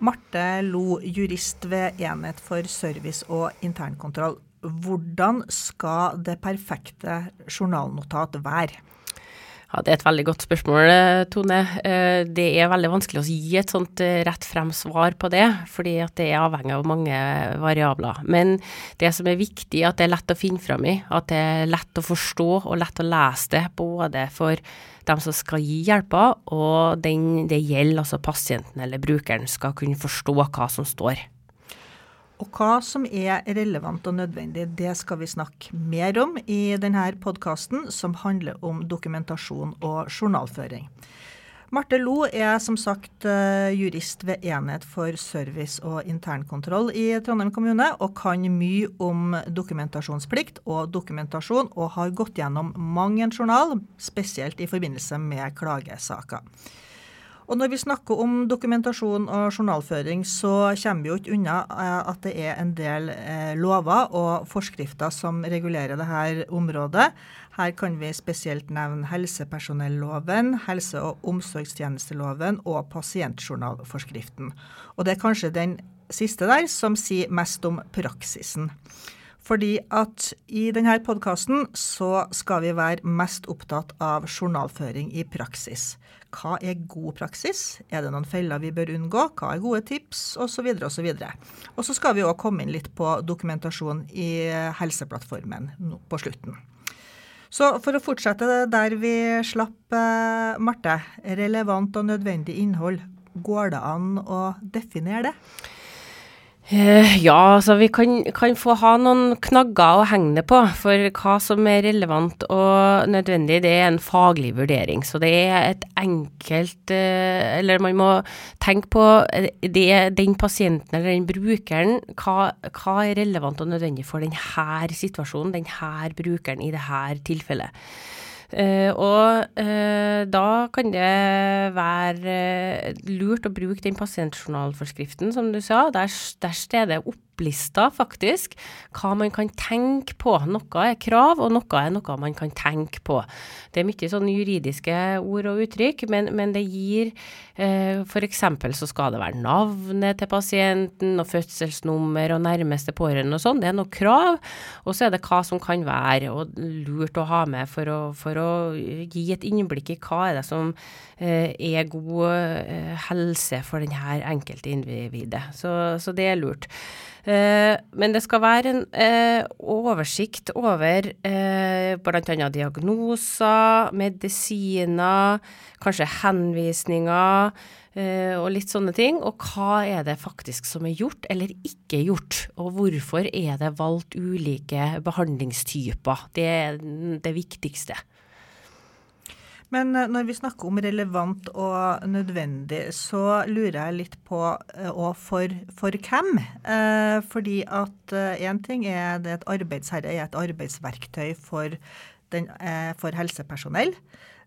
Marte Lo, jurist ved Enhet for service og internkontroll. Hvordan skal det perfekte journalnotat være? Ja, Det er et veldig godt spørsmål, eh, Tone. Eh, det er veldig vanskelig å gi et sånt eh, rett frem svar på det, fordi at det er avhengig av mange variabler. Men det som er viktig, er at det er lett å finne fram i, at det er lett å forstå og lett å lese det, både for dem som skal gi hjelpa, og den det gjelder, altså pasienten eller brukeren, skal kunne forstå hva som står. Og hva som er relevant og nødvendig, det skal vi snakke mer om i denne podkasten, som handler om dokumentasjon og journalføring. Marte Lo er som sagt eh, jurist ved Enhet for service og internkontroll i Trondheim kommune, og kan mye om dokumentasjonsplikt og dokumentasjon, og har gått gjennom mang en journal, spesielt i forbindelse med klagesaker. Og når vi snakker om dokumentasjon og journalføring, så kommer vi jo ikke unna eh, at det er en del eh, lover og forskrifter som regulerer dette området. Her kan vi spesielt nevne helsepersonelloven, helse- og omsorgstjenesteloven og pasientjournalforskriften. Og det er kanskje den siste der som sier mest om praksisen. Fordi at i denne podkasten så skal vi være mest opptatt av journalføring i praksis. Hva er god praksis? Er det noen feller vi bør unngå? Hva er gode tips? Osv. osv. Og så skal vi òg komme inn litt på dokumentasjon i Helseplattformen på slutten. Så for å fortsette der vi slapp, eh, Marte. Relevant og nødvendig innhold. Går det an å definere det? Uh, ja, altså vi kan, kan, få ha noen knagger å henge det på. For hva som er relevant og nødvendig, det er en faglig vurdering. Så det er et enkelt uh, Eller man må tenke på eh, det, den pasienten eller den brukeren. Hva, hva er relevant og nødvendig for denne situasjonen, denne brukeren i dette tilfellet. Uh, og uh, da kan det være uh, lurt å bruke den pasientjournalforskriften, som du sa. Der, der står det opplista faktisk hva man kan tenke på. Noe er krav, og noe er noe man kan tenke på. Det er mye sånn juridiske ord og uttrykk, men, men det gir eh, F.eks. så skal det være navnet til pasienten og fødselsnummer og nærmeste pårørende og sånn. Det er noe krav. Og så er det hva som kan være og lurt å ha med for å, for å gi et innblikk i hva er det som eh, er god eh, helse for denne enkelte individet. Så, så det er lurt. Eh, men det skal være en eh, oversikt over eh, bl.a. diagnoser, medisiner, kanskje henvisninger og litt sånne ting. Og hva er det faktisk som er gjort eller ikke gjort, og hvorfor er det valgt ulike behandlingstyper. Det er det viktigste. Men eh, når vi snakker om relevant og nødvendig, så lurer jeg litt på eh, og for, for hvem? Eh, fordi at én ting er det et arbeidsherre er et arbeidsverktøy for, den, for helsepersonell.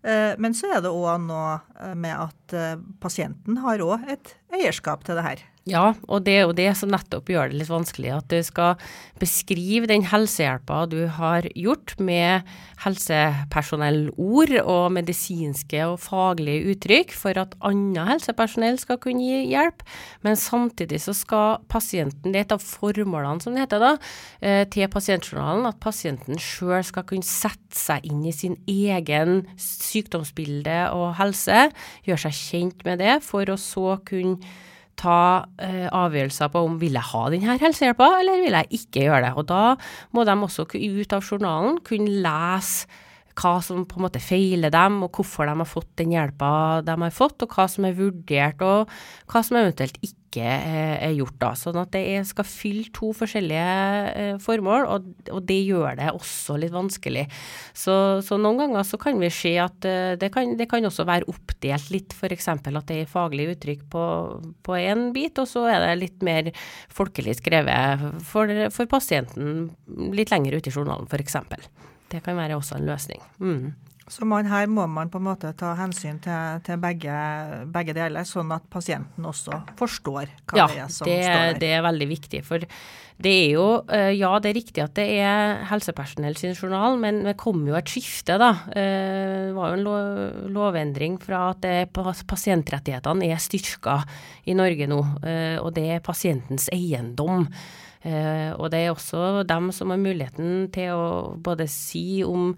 Men så er det òg noe med at pasienten har òg et eierskap til det her. Ja, og det er jo det som nettopp gjør det litt vanskelig. At du skal beskrive den helsehjelpa du har gjort med helsepersonellord og medisinske og faglige uttrykk for at annet helsepersonell skal kunne gi hjelp. Men samtidig så skal pasienten, det er et av formålene som det heter da, eh, til pasientjournalen, at pasienten sjøl skal kunne sette seg inn i sin egen sykdomsbilde og helse, gjøre seg kjent med det, for å så kunne ta eh, avgjørelser på om vil jeg ha denne helsehjelpa, eller vil jeg ikke gjøre det. Og da må de også ut av journalen kunne lese hva som på en måte feiler dem, og hvorfor de har fått den hjelpa de har fått, og hva som er vurdert, og hva som eventuelt ikke ikke er gjort. da, Sånn at det skal fylle to forskjellige eh, formål, og, det gjør det også litt vanskelig. Så, så noen ganger så kan vi se at eh, det kan, det kan også være oppdelt litt, f.eks. at det er faglig uttrykk på én bit, og så er det litt mer folkelig skrevet for, for pasienten litt lenger ute i journalen, f.eks. Det kan være også en løsning. Mm. Så man, her må man på en måte ta hensyn til, til begge, begge, deler, sånn at pasienten også forstår hva ja, det er som det, står der. det er veldig viktig. For det er jo eh, Ja, det er riktig at det er helsepersonell sin journal, men det kom jo et skifte, da. Eh, det var jo en lov, lovendring fra at det, pasientrettighetene er styrka i Norge nå. Eh, og det er pasientens eiendom. Uh, og det er også dem som har muligheten til å både si om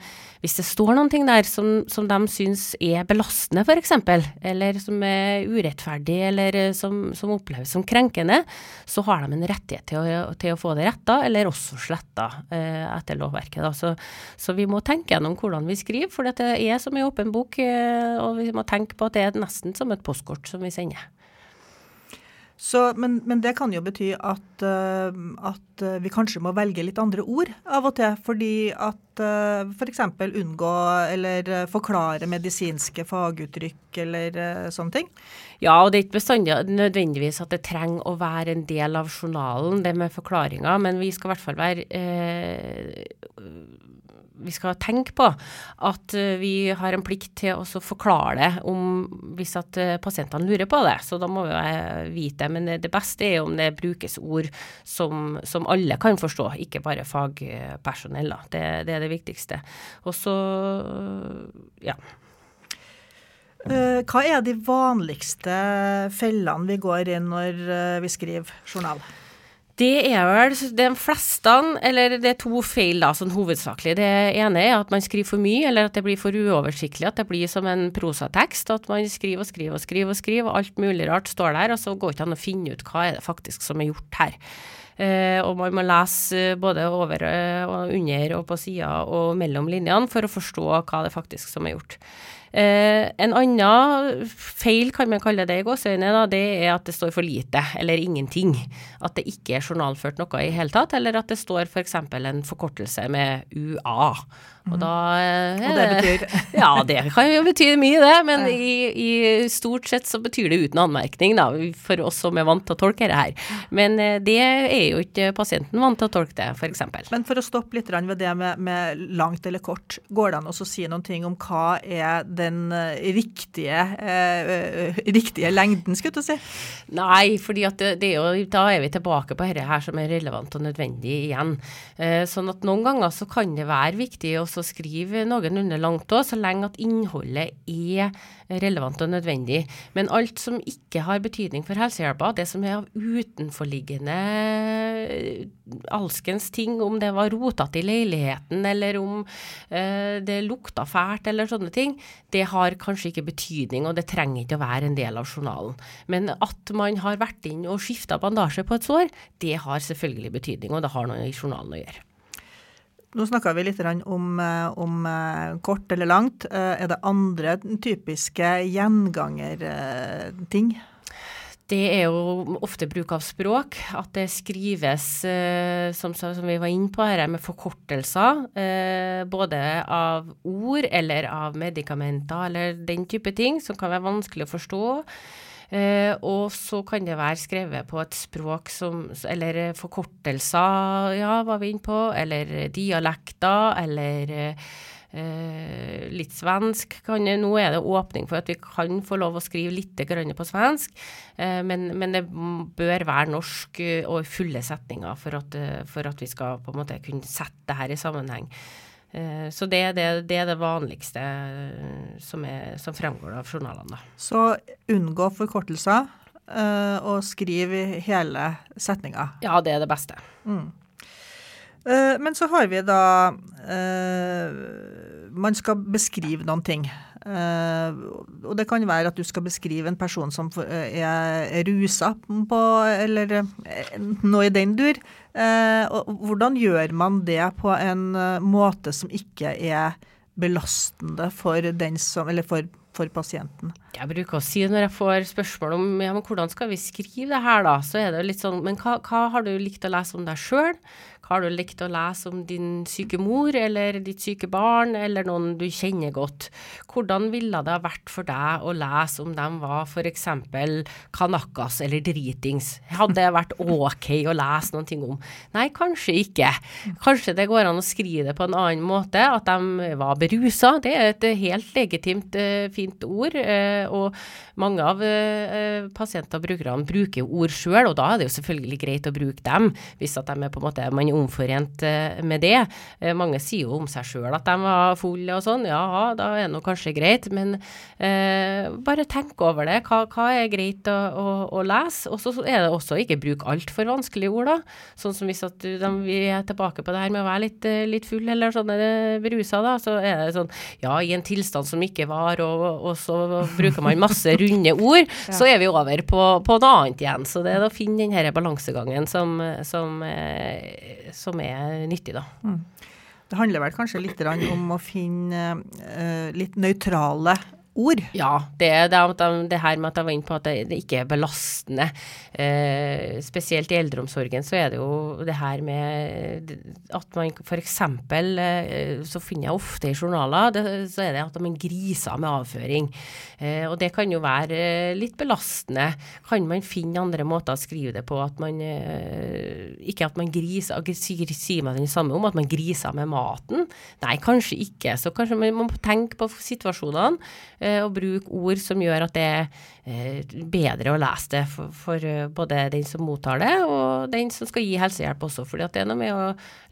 Hvis det står noen ting der som, som de syns er belastende, f.eks., eller som er urettferdig, eller eh, som, som, oppleves som krenkende, så har de en rettighet til å, til å få det retta, eller også sletta uh, etter lovverket. Så, så, vi må tenke gjennom hvordan vi skriver, for det er som i åpen bok, og vi må tenke på at det er nesten som et postkort som vi sender. Så, men, men, det kan jo bety at, uh, at, eh, vi kanskje må velge litt andre ord av og til. Fordi at uh, f.eks. unngå eller forklare medisinske faguttrykk eller sånne ting. Ja, og det er ikke bestandig nødvendigvis at det trenger å være en del av journalen, det med forklaringer. Men vi skal i hvert fall være vi skal tenke på at eh, vi har en plikt til å forklare det om, hvis at eh, pasientene lurer på det. Så da må vi vite det. Men det beste er om det brukes ord som, som alle kan forstå, ikke bare fagpersonell. Det, det, er det viktigste. Og så, ja. Eh, hva er de vanligste fellene vi går inn når vi skriver journal? Det er vel de fleste, eller det er to feil da, sånn hovedsakelig. Det ene er at man skriver for mye, eller at det blir for uoversiktlig. At det blir som en prosatekst. At man skriver og skriver og skriver, og skriver, og alt mulig rart står der, og så går det ikke an å finne ut hva er det faktisk som er gjort her. Eh, og man må lese både over eh, og under og på sida og mellom linjene for å forstå hva det faktisk som er gjort. Eh, en annen feil, kan man kalle det i gåseøynene, det er at det står for lite eller ingenting. At det ikke er journalført noe i hele tatt, eller at det står f.eks. For en forkortelse med UA. Og da eh, Og det betyr Ja, det kan jo bety mye, det. Men i, i, stort sett så betyr det uten anmerkning, da, for oss som er vant til å tolke det her. Men eh, det er jo ikke pasienten vant til å tolke det, f.eks. Men for å stoppe litt ved det med, med langt eller kort, går det an å si noen ting om hva er den eh, riktige, eh, riktige lengden, skulle du si? Nei, fordi at det, det er jo, da er vi tilbake på dette her som er relevant og nødvendig igjen. Eh, sånn at noen ganger så kan det være viktig å også skrive noenlunde langt òg, så lenge at innholdet er relevant og nødvendig. Men alt som ikke har betydning for helsehjelpa, det som er av utenforliggende eh, alskens ting, om det var rotete i leiligheten, eller om eh, det lukta fælt, eller sånne ting, det har kanskje ikke betydning, og det trenger ikke å være en del av journalen. Men at man har vært inn og skifta bandasje på et sår, det har selvfølgelig betydning, og det har noe i journalen å gjøre. Nå snakka vi litt om, eh, om, eh, kort eller langt. Eh, er det andre typiske gjengangerting? Det er jo ofte bruk av språk. At det skrives, som, som vi var inne på her, med forkortelser. Både av ord eller av medikamenter eller den type ting, som kan være vanskelig å forstå. Eh, og så kan det være skrevet på et språk som Eller forkortelser, ja, var vi inne på. Eller dialekter, eller eh, litt svensk. Kan, nå er det åpning for at vi kan få lov å skrive litt på svensk, eh, men, men, det bør være norsk og fulle setninger for at, for at vi skal måte kunne sette det her i sammenheng. Eh, så det, det, det, er det vanligste eh, som, er, som fremgår av journalene. Så unngå forkortelser, eh, og skriv hele setninga. Ja, det er det beste. Mm. Men så har vi da Man skal beskrive noen ting. Og det kan være at du skal beskrive en person som er rusa på, eller noe i den dur. Eh, og hvordan gjør man det på en eh, måte som ikke er belastende for som for for pasienten? Jeg bruker å si når jeg får spørsmål om ja, hvordan skal vi skrive det her, da, så er det litt sånn Men hva, hva har du likt å lese om deg sjøl? Har du likt å lese om din syke mor eller ditt syke barn, eller noen du kjenner godt? Hvordan ville det ha vært for deg å lese om de var f.eks. kanakas eller dritings? Hadde det vært ok å lese noen ting om? Nei, kanskje ikke. Kanskje det går an å skrive det på en annen måte, at de var berusa. Det er et helt legitimt, uh, fint ord. Uh, og mange av uh, pasienter og brukerne bruker ord sjøl, og da er det jo selvfølgelig greit å bruke dem, hvis at de er på en måte man omforent eh, med det. Eh, mange sier jo om seg sjøl at de var fulle og sånn. Ja, da er det nå kanskje greit, men eh, bare tenk over det. Hva, hva er greit å, å, å lese? Og så er det også ikke bruk altfor vanskelige ord, da. Sånn som hvis at du, de, vi er tilbake på det her med å være litt, litt full eller sånn berusa, da. Så er det sånn ja, i en tilstand som ikke var, og, og så bruker man masse runde ord, ja. så er vi over på, på, noe annet igjen. Så det er å finne den balansegangen som, som som er nyttig, da. Mm. Det handler vel kanskje litt om å finne uh, litt nøytrale ord. Ja, det, det, det, her med at jeg var inne på at det, det ikke er belastende. Eh, spesielt i eldreomsorgen så er det jo det her med at man f.eks. Eh, så finner jeg ofte i journaler så er det at man griser med avføring. Eh, og det kan jo være litt belastende. Kan man finne andre måter å skrive det på? At man eh, ikke at man griser, sier man den samme om at man griser med maten? Nei, kanskje ikke. Så kanskje man må tenke på situasjonene Eh, og bruke ord som gjør at det er eh, bedre å lese det for, for, eh, både den som mottar det, og den som skal gi helsehjelp også. fordi det er noe med å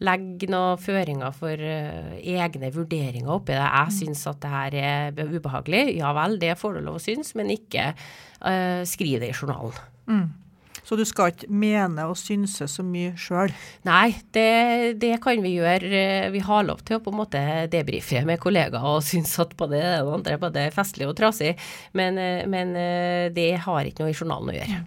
legge noen føringer for egne vurderinger oppi det. Jeg mm. syns at det her er ubehagelig. Ja vel, det får du lov å synes, men ikke uh, skriv det i journalen. Mm. Så du skal ikke mene og synse så mye sjøl? Nei, det, det, kan vi gjøre. Vi har lov til å på en måte debrife med kollegaer og synes at både det og andre er festlig og trasig, men, men det har ikke noe i journalen å gjøre.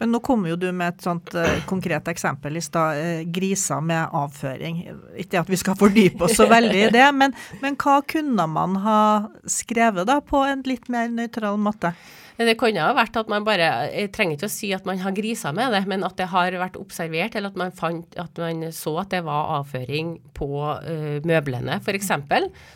Men nå kommer jo du med et sånt uh, konkret eksempel i stad. Uh, griser med avføring. Ikke at vi skal fordype oss så veldig i det, men, men hva kunne man ha skrevet da på en litt mer nøytral måte? Det kunne ha vært at man bare Jeg trenger ikke å si at man har grisa med det, men at det har vært observert, eller at man, fant, at man så at det var avføring på uh, møblene, f.eks.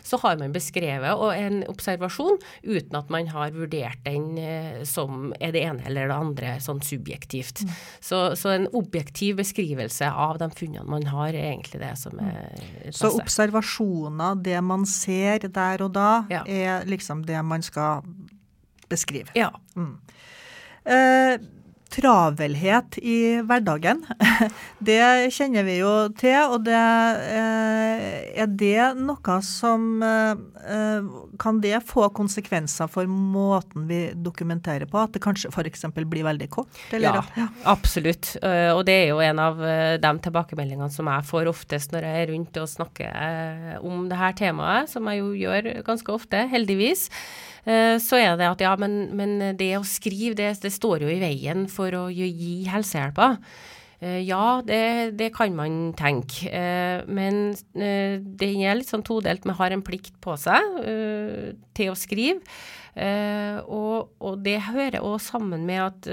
Så har man beskrevet og en observasjon uten at man har vurdert den uh, som er det ene eller det andre sånn subjektivt. Mm. Så, så, en objektiv beskrivelse av de funnene man har, er egentlig det som er passe. Så observasjoner, det man ser der og da, ja. er liksom det man skal beskrive. Ja. Mm. Eh, travelhet i hverdagen, det kjenner vi jo til. Og det, eh, er det noe som eh, Kan det få konsekvenser for måten vi dokumenterer på? At det kanskje f.eks. blir veldig kort? Eller? Ja, absolutt. Eh, og det er jo en av de tilbakemeldingene som jeg får oftest når jeg er rundt og snakker om det her temaet, som jeg jo gjør ganske ofte, heldigvis. Eh, så er det at ja, men, men det å skrive, det, det, står jo i veien for å gi helsehjelpa. Eh, ja, det, det, kan man tenke, eh, men det er litt sånn todelt. Man har en plikt på seg til å skrive. Og, og, det hører også sammen med at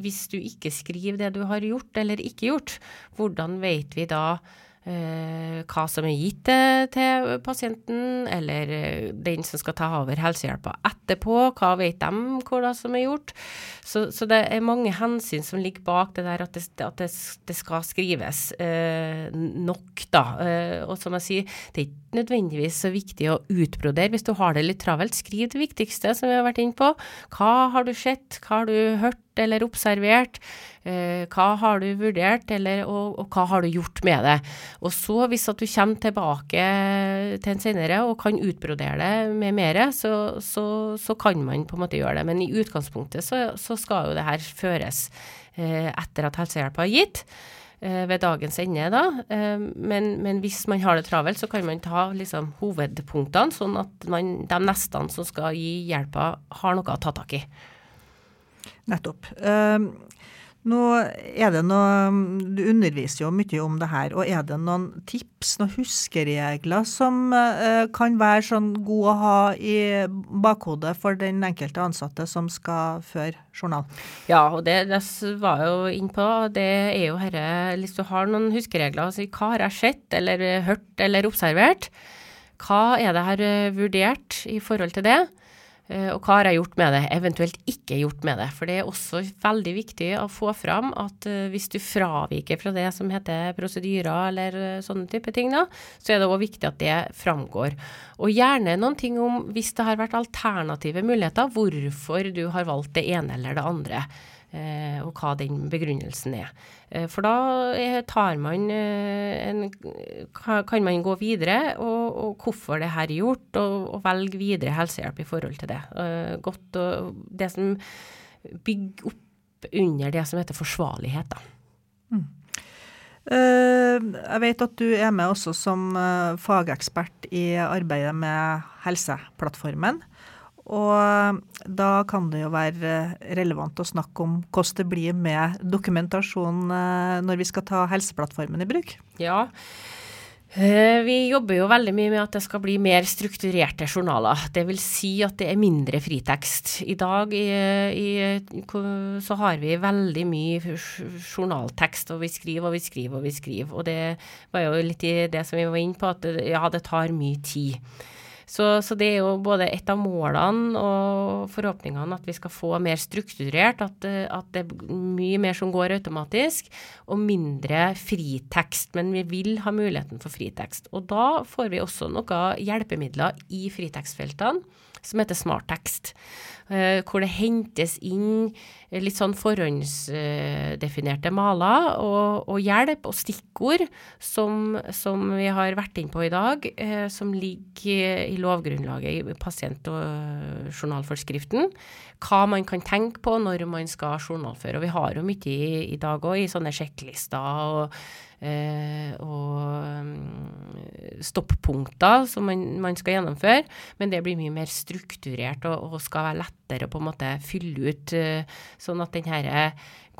hvis du ikke skriver det du har gjort eller ikke gjort, hvordan vet vi da hva som er gitt til pasienten, eller eh, den som skal ta over helsehjelpa etterpå. Hva vet de hva som er gjort? Så, så, det er mange hensyn som ligger bak det der at det, at det, det skal skrives eh, nok, da. Eh, og som jeg sier, det er ikke nødvendigvis så viktig å utbrodere. Hvis du har det litt travelt, skriv det viktigste som vi har vært inne på. Hva har du sett, hva har du hørt? Eller observert? Eh, hva har du vurdert, eller, og, og, hva har du gjort med det? Og så, hvis at du kommer tilbake til en senere og kan utbrodere det med mer, så, så, så, kan man på en måte gjøre det. Men i utgangspunktet så, så skal jo det her føres eh, etter at helsehjelp er gitt eh, ved dagens ende. da. Eh, men, men, hvis man har det travelt, så kan man ta liksom, hovedpunktene, sånn at man, de neste som skal gi hjelpa, har noe å ta tak i. Nettopp. Uh, Nå er det noe, Du underviser jo mye om det her. og Er det noen tips, noen huskeregler som uh, kan være sånn gode å ha i bakhodet for den enkelte ansatte som skal føre journal? Ja, og det, det var jo innpå. Det er jo herre Hvis du har noen huskeregler, altså hva har jeg sett eller hørt eller observert? Hva er det her eh, vurdert i forhold til det? Eh, og hva har jeg gjort med det, eventuelt ikke gjort med det. For det er også veldig viktig å få fram at uh, hvis du fraviker fra det som heter prosedyrer eller uh, sånne type ting, da, så er det òg viktig at det framgår. Og gjerne noen ting om hvis det har vært alternative muligheter, hvorfor du har valgt det ene eller det andre. Eh, og hva den begrunnelsen er. Eh, for da eh, tar man en, kan man gå videre, og, og hvorfor det her er gjort, og, og, velge videre helsehjelp i forhold til det. Godt det som bygger opp under det som heter forsvarlighet, da. Mm. Jeg vet at du er med også som fagekspert i arbeidet med Helseplattformen. Og da kan det jo være relevant å snakke om hvordan det blir med dokumentasjon eh, når vi skal ta Helseplattformen i bruk. Ja, eh, vi jobber jo veldig mye med at det skal bli mer strukturerte journaler. Vil si at det er mindre fritekst. I dag i, i, så har vi veldig mye journaltekst, og vi skriver og vi skriver og vi skriver. Og det var jo litt i det som vi var inne på, at ja, det tar mye tid. Så, så, det er jo både et av målene og forhåpningene at vi skal få mer strukturert, at, at, det er mye mer som går automatisk, og mindre fritekst. Men vi vil ha muligheten for fritekst. Og da får vi også noen hjelpemidler i fritekstfeltene som heter smarttekst. Uh, hvor det hentes inn litt sånn forhåndsdefinerte maler og, og, hjelp og stikkord som, som, vi har vært inn på i dag, uh, som ligger i lovgrunnlaget i pasient- og journalforskriften. Hva man kan tenke på når man skal journalføre. Og vi har jo mye i, i dag òg, i sånne sjekklister og Eh, og mm, stoppunkter som man, man, skal gjennomføre. Men det blir mye mer strukturert og, og skal være lettere å på en måte fylle ut. Eh, sånn at den her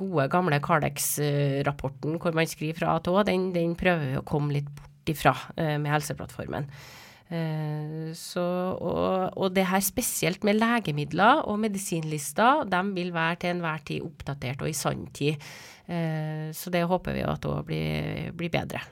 gode, gamle Cardex-rapporten hvor man skriver fra A til den, den prøver å komme litt bort ifra eh, med Helseplattformen. Så, og, og, det her spesielt med legemidler og medisinlister, de vil være til enhver tid oppdatert og i sanntid. Eh, så det håper vi at òg blir, blir bedre.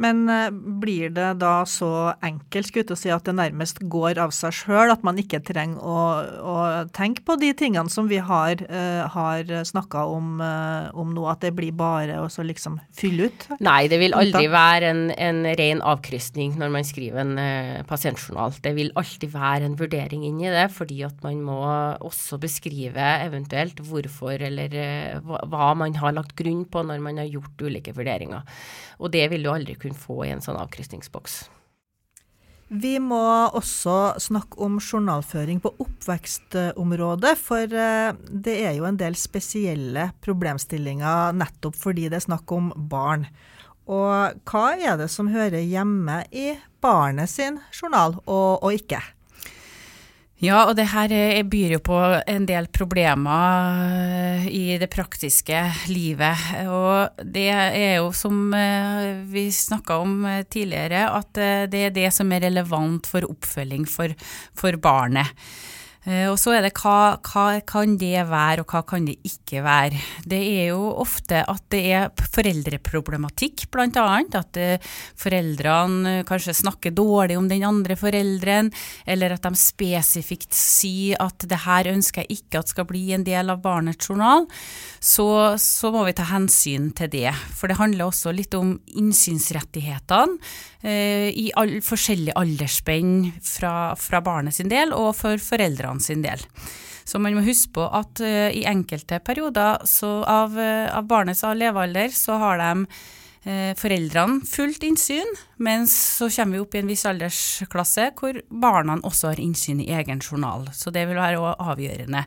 Men eh, blir det da så enkelt skulle si, at det nærmest går av seg sjøl, at man ikke trenger å, å, tenke på de tingene som vi har, uh, har snakka om, uh, om, nå, at det blir bare å liksom fylle ut? Nei, det vil aldri være en, en ren avkrysning når man skriver en uh, pasientjournal. Det vil alltid være en vurdering inn i det, fordi at man må også beskrive eventuelt hvorfor eller hva man har lagt grunn på når man har gjort ulike vurderinger. Og det vil du aldri kunne få i en sånn avkrysningsboks. Vi må også snakke om journalføring på oppvekstområdet, for eh, det er jo en del spesielle problemstillinger nettopp fordi det er snakk om barn. Og hva er det som hører hjemme i barnet sin journal, og, og ikke? Ja, og det her byr jo på en del problemer eh, i det praktiske livet. Og det er jo som eh, vi snakka om eh, tidligere, at det er det som er relevant for oppfølging for, for barnet. Eh, og så er det hva, hva, kan det være, og hva kan det ikke være. Det er jo ofte at det er foreldreproblematikk, bl.a. At eh, foreldrene kanskje snakker dårlig om den andre forelderen, eller at de spesifikt sier at det her ønsker jeg ikke at skal bli en del av barnets journal. Så, så må vi ta hensyn til det. For det handler også litt om innsynsrettighetene eh, i all, forskjellig aldersspenn fra, fra barnet sin del og for foreldrene sin del. Så man må huske på at uh, i enkelte perioder av, uh, av, barnets levealder så har de eh, foreldrene fullt innsyn, mens så kommer vi opp i en viss aldersklasse hvor barna også har innsyn i egen journal. Så det vil være avgjørende.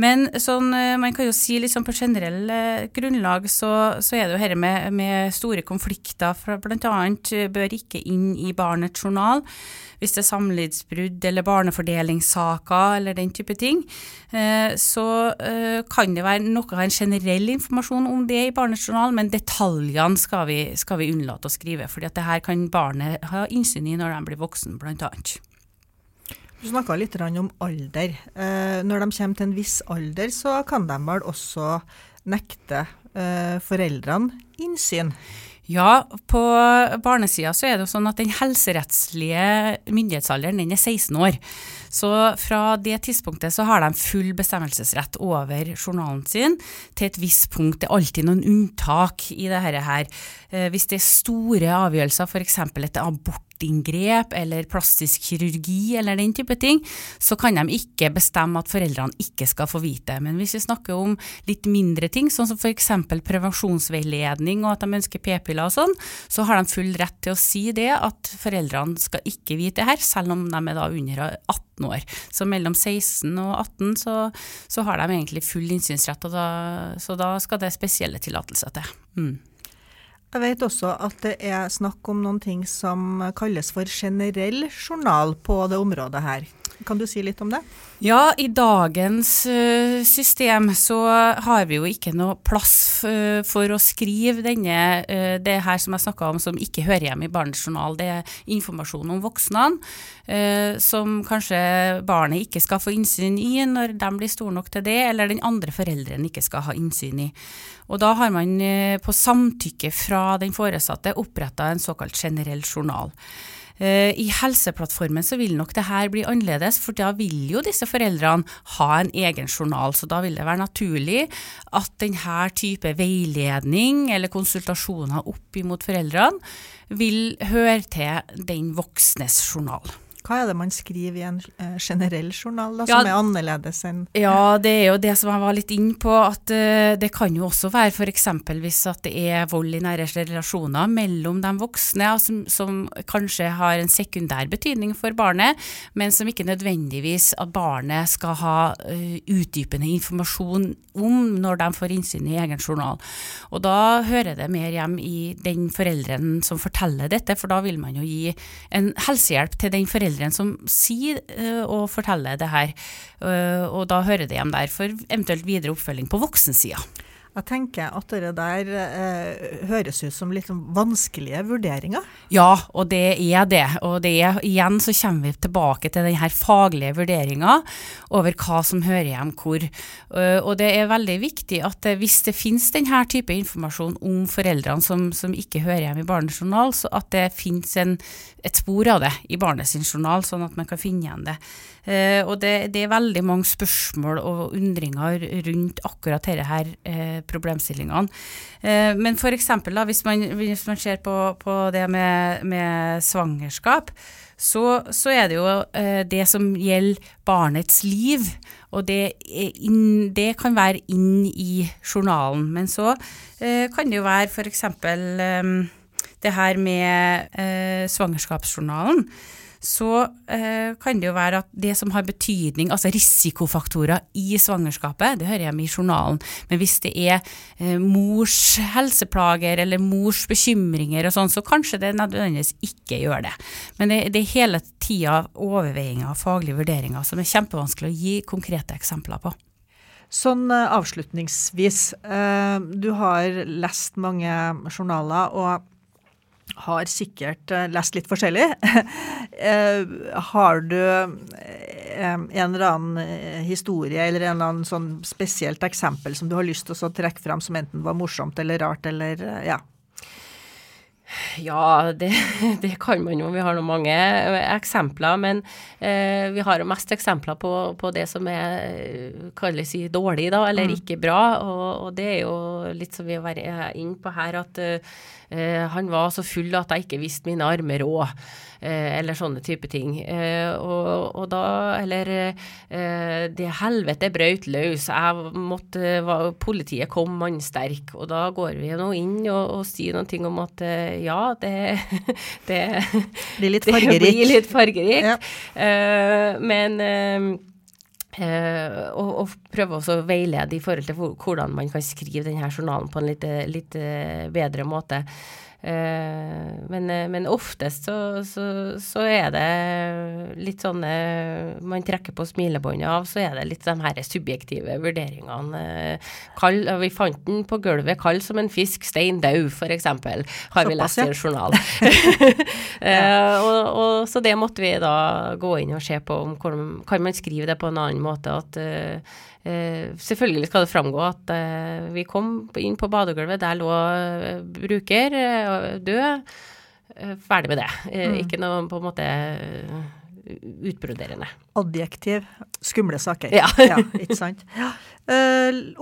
Men sånn, eh, man kan jo si liksom på generell eh, grunnlag så, så, er det jo dette med, med, store konflikter bl.a. Eh, bør ikke inn i barnets journal hvis det er samlivsbrudd eller barnefordelingssaker eller den type ting. Så kan det være noe av en generell informasjon om det i barnets journal, men detaljene skal vi, skal vi unnlate å skrive. For det her kan barnet ha innsyn i når de blir voksen, bl.a. Du snakka litt om alder. Eh, når de kommer til en viss alder, så kan de vel også nekte eh, foreldrene innsyn? Ja, på barnesida så er det jo sånn at den helserettslige myndighetsalderen den er 16 år. Så fra det tidspunktet så har de full bestemmelsesrett over journalen sin til et visst punkt. Det er alltid noen unntak i dette her. Eh, hvis det er store avgjørelser, f.eks. et abort hjerteinngrep eller plastisk kirurgi eller den type ting, så kan de ikke bestemme at foreldrene ikke skal få vite. Men hvis vi snakker om litt mindre ting, sånn som f.eks. prevensjonsveiledning og at de ønsker p-piller og sånn, så har de full rett til å si det at foreldrene skal ikke vite det her, selv om de er da under 18 år. Så mellom 16 og 18 så, så har de egentlig full innsynsrett, og da, så da skal det spesielle tillatelser til. Mm. Jeg vet også at det er snakk om noen ting som kalles for generell journal på det området her. Kan du si litt om det? Ja, i dagens uh, system så har vi jo ikke noe plass uh, for å skrive denne, uh, det her som jeg snakka om som ikke hører hjemme i barnets journal. Det er informasjon om voksne som kanskje barnet ikke skal få innsyn i når de blir store nok til det, eller den andre forelderen ikke skal ha innsyn i. Og da har man på samtykke fra den foresatte oppretta en såkalt generell journal. Eh, I Helseplattformen så vil nok det her bli annerledes, for da vil jo disse foreldrene ha en egen journal. Så da vil det være naturlig at denne type veiledning eller konsultasjoner opp imot foreldrene vil høre til den voksnes journal. Hva er det man skriver i en uh, generell journal da, ja, som er annerledes enn Ja, det er jo det som jeg var litt inn på, at uh, det kan jo også være f.eks. hvis at det er vold i nære relasjoner mellom de voksne, som, som, kanskje har en sekundær betydning for barnet, men som ikke nødvendigvis at barnet skal ha uh, utdypende informasjon om når de får innsyn i egen journal. Og da hører det mer hjem i den forelderen som forteller dette, for da vil man jo gi en helsehjelp til den forelderen foreldrene som sier uh, og forteller det her. Uh, og da hører det hjem der for eventuelt videre oppfølging på voksensida. Jeg tenker at det der eh, høres ut som litt vanskelige vurderinger. Ja, og det er det. Og det er, igjen så kommer vi tilbake til denne faglige vurderinga over hva som hører hjem hvor. Uh, og det er veldig viktig at hvis det finnes denne type informasjon om foreldrene som, som ikke hører hjem i barnets journal, så at det finnes en, et spor av det i barnets journal, sånn at man kan finne igjen det. Uh, og det, det, er veldig mange spørsmål og undringer rundt akkurat dette her. Problemstillingene. Eh, men f.eks. Hvis, man, hvis man ser på, på det med, med svangerskap, så, så, er det jo eh, det som gjelder barnets liv. Og det, inn, det, kan være inn i journalen. Men så eh, kan det jo være f.eks. Det her med svangerskapsjournalen så eh, kan det jo være at det som har betydning, altså risikofaktorer i svangerskapet, det hører hjemme i journalen. Men hvis det er eh, mors helseplager eller mors bekymringer og sånn, så kanskje det nødvendigvis ikke gjør det. Men det, det er hele tida overveiinger og faglige vurderinger som er kjempevanskelig å gi konkrete eksempler på. Sånn eh, avslutningsvis, eh, du har lest mange journaler. og har sikkert uh, lest litt forskjellig. uh, har du uh, en eller annen historie eller en eller annen sånn spesielt eksempel som du har lyst til å trekke fram som enten var morsomt eller rart eller ja? Ja, det, det, kan man jo. Vi har nå mange eksempler. Men eh, vi har jo mest eksempler på, på det som er kalles si dårlig, da, eller mm. ikke bra. Og, og, det er jo litt som vi er inne på her, at eh, han var så full at jeg ikke visste mine armer råd. Eh, eller sånne type ting. Eh, og, og, da Eller eh, det helvete brøt løs. Jeg måtte Politiet kom mannsterk. Og da går vi nå inn og, og sier ting om at ja, det, det Blir litt fargerikt. Blir litt fargerikt. Ja. men Uh, og, og, prøve å veilede i forhold til hvordan man kan skrive denne journalen på en litt, litt bedre måte. Eh, men, eh, men, oftest så, så, så, er det litt sånn Man trekker på smilebåndet av, så er det litt de her subjektive vurderingene. Kall, vi fant den på gulvet kald som en fisk, stein død, f.eks. Har vi lest i en journal. og, og, så det måtte vi da gå inn og se på om kan man skrive det på en annen måte. at uh, Eh, selvfølgelig skal det framgå at uh, vi kom inn på badegulvet, der lå eh, bruker død. ferdig med det. Mm. Ikke noe på en måte utbroderende. Adjektiv. Skumle saker. Ja. ja ikke sant. Ja.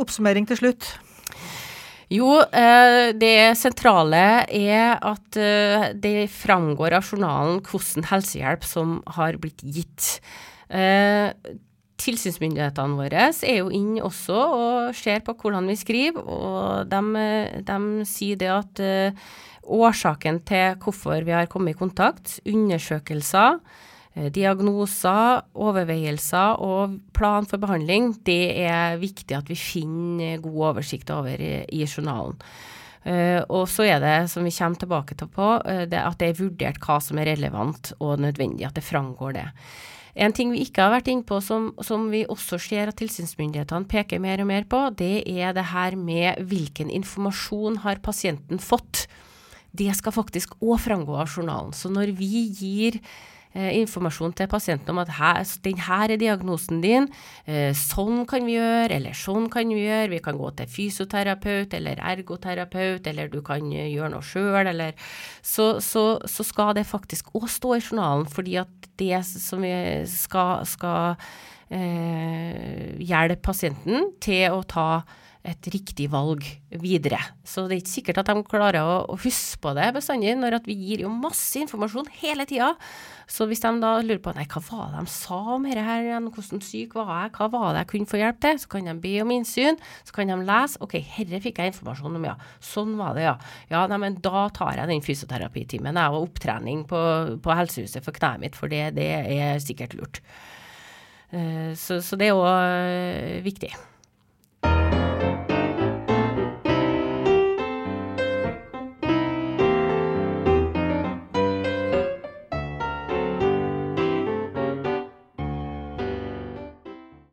oppsummering til slutt. Jo, det sentrale er at det framgår av journalen hvordan helsehjelp som har blitt gitt tilsynsmyndighetene våre er jo inn også og ser på hvordan vi skriver, og de, de sier det at uh, årsaken til hvorfor vi har kommet i kontakt, undersøkelser, uh, diagnoser, overveielser og plan for behandling, det er viktig at vi finner god oversikt over i, i journalen. Uh, og så er det, som vi kommer tilbake til på, det at det er vurdert hva som er relevant og nødvendig, at det framgår det. En ting vi ikke har vært inne på, som, som, vi også ser at tilsynsmyndighetene peker mer og mer på, det er det her med hvilken informasjon har pasienten fått. Det skal faktisk òg framgå av journalen. Så når vi gir informasjon til pasienten om at her, den her er diagnosen din, eh, sånn kan vi gjøre, eller sånn kan vi gjøre, vi kan gå til fysioterapeut eller ergoterapeut, eller du kan eh, gjøre noe sjøl, eller så, så, så, skal det faktisk òg stå i journalen, fordi at det som vi skal, skal eh, hjelpe pasienten til å ta et riktig valg videre. Så det er ikke sikkert at de klarer å, å huske på det bestandig, når vi gir jo masse informasjon hele tida. Så hvis de da lurer på nei, hva var det de sa om dette her hvordan syk var jeg, hva var det jeg kunne få hjelp til, så kan de be om innsyn, så kan de lese, ok, herre fikk jeg informasjon om, ja, sånn var det, ja. Ja, nei, da tar jeg den fysioterapitimen, var opptrening på, på helsehuset for kneet mitt, for det, det er sikkert lurt. Uh, så, så det er òg uh, viktig.